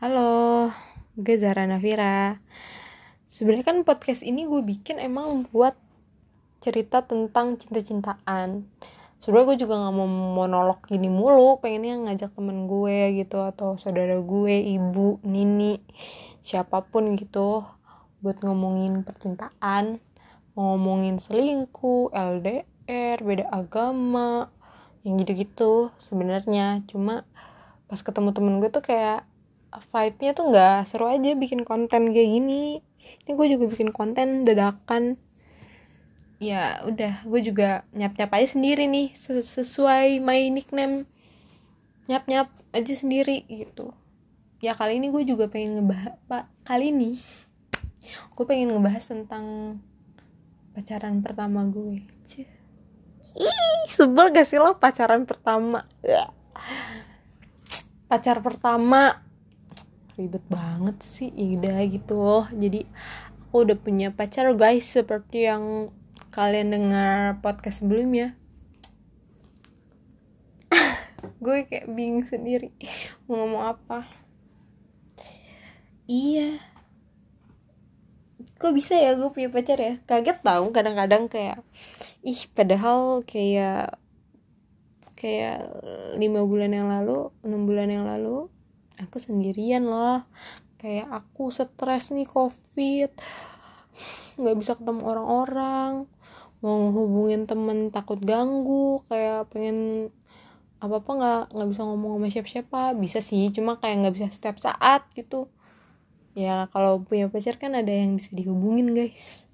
Halo, gue Zara Nafira. Sebenarnya kan podcast ini gue bikin emang buat cerita tentang cinta-cintaan. Sebenarnya gue juga nggak mau monolog gini mulu, pengennya ngajak temen gue gitu atau saudara gue, ibu, nini, siapa pun gitu buat ngomongin percintaan, ngomongin selingkuh, LDR, beda agama, yang gitu-gitu sebenarnya. Cuma pas ketemu temen gue tuh kayak vibe-nya tuh nggak seru aja bikin konten kayak gini. Ini gue juga bikin konten dadakan. Ya udah. Gue juga nyap nyap aja sendiri nih. Sesuai my nickname. Nyap nyap aja sendiri gitu. Ya kali ini gue juga pengen ngebahas pak kali ini gue pengen ngebahas tentang pacaran pertama gue. Ih sebel gak sih lo pacaran pertama? Pacar pertama ribet banget sih udah gitu. Jadi aku udah punya pacar guys seperti yang kalian dengar podcast sebelumnya. Gue kayak bingung sendiri mau ngomong apa. Iya. Kok bisa ya gue punya pacar ya? Kaget tau kadang-kadang kayak ih padahal kayak kayak lima bulan yang lalu enam bulan yang lalu aku sendirian loh. Kayak aku stres nih covid. Nggak bisa ketemu orang-orang. Mau hubungin temen takut ganggu. Kayak pengen apa apa nggak nggak bisa ngomong sama siapa-siapa. Bisa sih cuma kayak nggak bisa setiap saat gitu. Ya kalau punya pacar kan ada yang bisa dihubungin guys.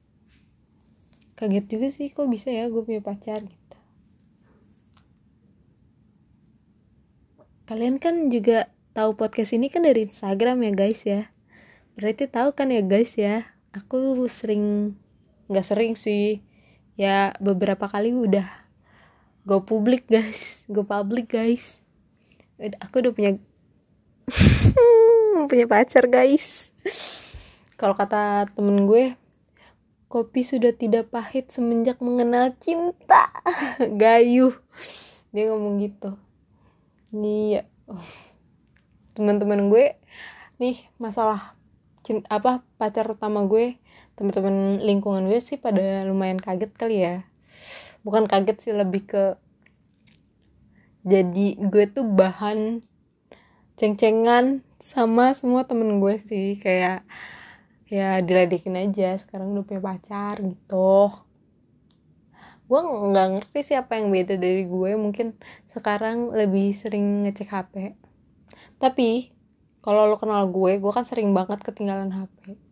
Kaget juga sih kok bisa ya gue punya pacar gitu. Kalian kan juga tahu podcast ini kan dari Instagram ya guys ya. Berarti tahu kan ya guys ya. Aku sering nggak sering sih. Ya beberapa kali udah go publik guys. Go public guys. Aku udah punya punya pacar guys. Kalau kata temen gue kopi sudah tidak pahit semenjak mengenal cinta. Gayuh. Dia ngomong gitu. Nih ya teman-teman gue nih masalah cinta apa pacar utama gue teman-teman lingkungan gue sih pada lumayan kaget kali ya. Bukan kaget sih lebih ke jadi gue tuh bahan ceng-cengan sama semua temen gue sih. Kayak ya diledekin aja sekarang udah punya pacar gitu. Gue nggak ngerti sih apa yang beda dari gue. Mungkin sekarang lebih sering ngecek hp tapi kalau lo kenal gue gue kan sering banget ketinggalan hp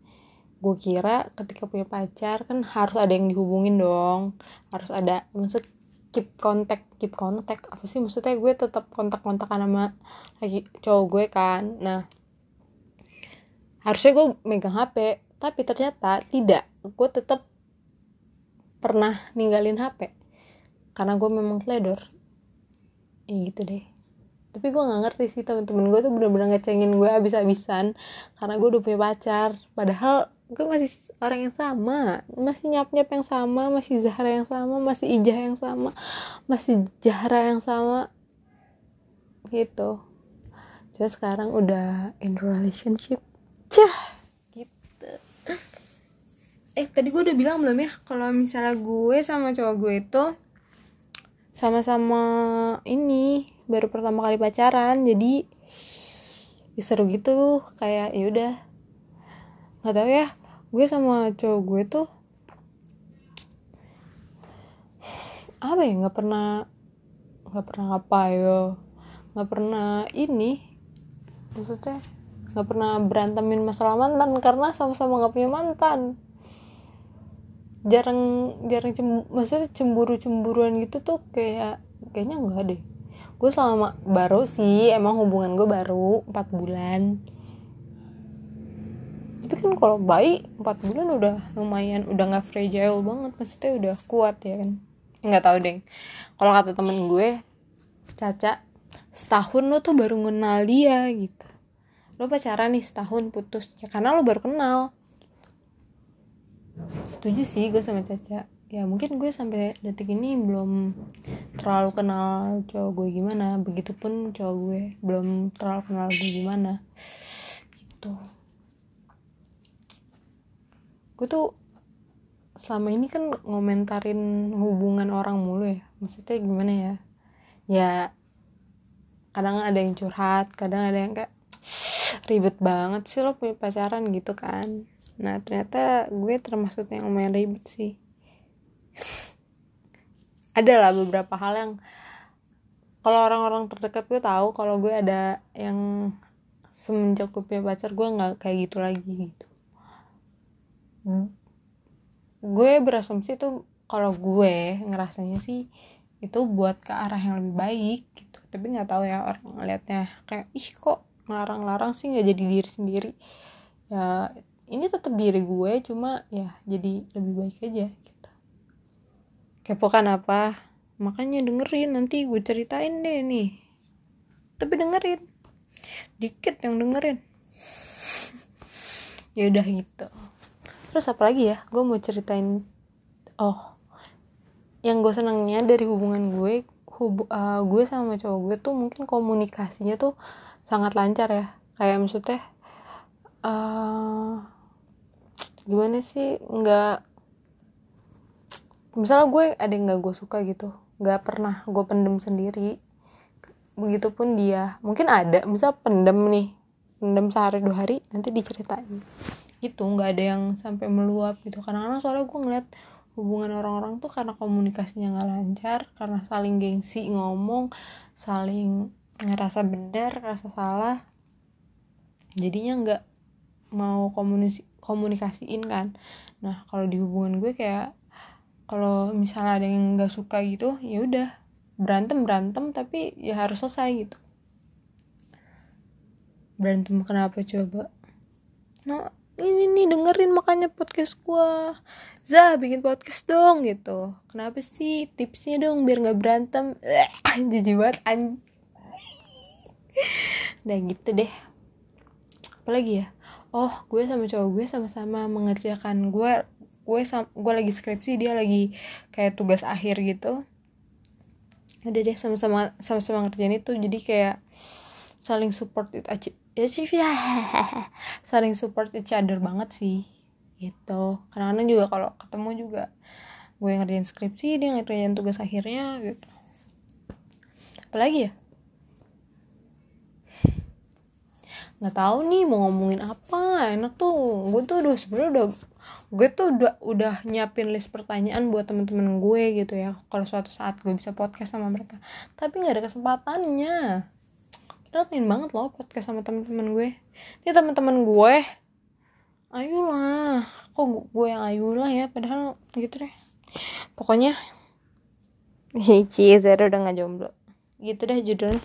gue kira ketika punya pacar kan harus ada yang dihubungin dong. Harus ada maksud keep kontak keep kontak apa sih maksudnya? Gue tetap kontak kontakan sama lagi cowok gue kan. Nah harusnya gue megang hp tapi ternyata tidak. Gue tetap pernah ninggalin hp karena gue memang teledor. Ya gitu deh tapi gue nggak ngerti sih temen-temen gue tuh bener-bener ngecengin gue abis-abisan karena gue udah punya pacar. Padahal gue masih orang yang sama. Masih nyap-nyap yang sama masih Zahra yang sama masih Ijah yang sama masih Jahra yang sama. Gitu. Cuma sekarang udah in relationship. Cah! Gitu. Eh tadi gue udah bilang belum ya? Kalau misalnya gue sama cowok gue itu sama-sama ini baru pertama kali pacaran jadi ya seru gitu kayak ya udah. Nggak tahu ya gue sama cowok gue tuh apa ya nggak pernah nggak pernah apa ya nggak pernah ini maksudnya nggak pernah berantemin masalah mantan karena sama-sama nggak punya mantan. Jarang jarang cem, maksudnya cemburu cemburuan gitu tuh kayak kayaknya enggak deh gue selama baru sih emang hubungan gue baru 4 bulan. Tapi kan kalau bayi 4 bulan udah lumayan udah nggak fragile banget maksudnya udah kuat ya kan? Nggak tahu deh. Kalau kata temen gue Caca setahun lo tuh baru kenal dia gitu. Lo pacaran nih setahun putus. Ya karena lo baru kenal. Setuju sih gue sama Caca ya mungkin gue sampai detik ini belum terlalu kenal cowok gue gimana. Begitupun cowok gue belum terlalu kenal gue gimana. Gitu. Gue tuh selama ini kan ngomentarin hubungan orang mulu ya. Maksudnya gimana ya? Ya kadang ada yang curhat kadang ada yang kayak ribet banget sih lo punya pacaran gitu kan. Nah ternyata gue termasuk yang lumayan ribet sih ada lah beberapa hal yang kalau orang-orang terdekat gue tahu kalau gue ada yang semenjak gue punya pacar gue nggak kayak gitu lagi gitu. Gue berasumsi tuh kalau gue ngerasanya sih itu buat ke arah yang lebih baik gitu. Tapi nggak tahu ya orang ngelihatnya kayak ih kok ngelarang-larang sih nggak jadi diri sendiri? Ya ini tetap diri gue cuma ya jadi lebih baik aja gitu kepo kan apa? Makanya dengerin nanti gue ceritain deh nih. Tapi dengerin. Dikit yang dengerin. Ya udah gitu. Terus apa lagi ya? Gue mau ceritain. Oh. Yang gue senangnya dari hubungan gue hub uh, gue sama cowok gue tuh mungkin komunikasinya tuh sangat lancar ya. Kayak maksudnya uh, gimana sih? Nggak misalnya gue ada yang nggak gue suka gitu nggak pernah gue pendem sendiri begitupun dia. Mungkin ada misal pendem nih pendem sehari dua hari nanti diceritain. Gitu nggak ada yang sampai meluap gitu. Kadang-kadang soalnya gue ngeliat hubungan orang-orang tuh karena komunikasinya nggak lancar karena saling gengsi ngomong saling ngerasa benar ngerasa salah. Jadinya nggak mau komunikasi komunikasiin kan. Nah kalau di hubungan gue kayak kalau misalnya ada yang nggak suka gitu ya udah. Berantem berantem tapi ya harus selesai gitu. Berantem kenapa coba? Nah ini nih dengerin makanya podcast gua. Zah bikin podcast dong gitu. Kenapa sih? Tipsnya dong biar nggak berantem. Jadi buat an nah gitu deh. Apalagi ya? Oh gue sama cowok gue sama-sama mengerjakan. Gue gue gue lagi skripsi dia lagi kayak tugas akhir gitu. Udah deh sama-sama sama-sama ngerjain itu jadi kayak saling support it aja ya ya saling support each other banget sih gitu. Kadang-kadang juga kalau ketemu juga gue ngerjain skripsi dia ngerjain tugas akhirnya gitu. Apalagi ya? Nggak tahu nih mau ngomongin apa enak tuh. Gue tuh udah sebenarnya udah gue tuh udah udah nyiapin list pertanyaan buat temen-temen gue gitu ya kalau suatu saat gue bisa podcast sama mereka. Tapi nggak ada kesempatannya. Padahal pengen banget loh podcast sama temen-temen gue? Ini temen-temen gue. Ayolah kok gue yang ayolah ya padahal gitu deh. Pokoknya Cie, Zero udah gak jomblo. gitu deh judulnya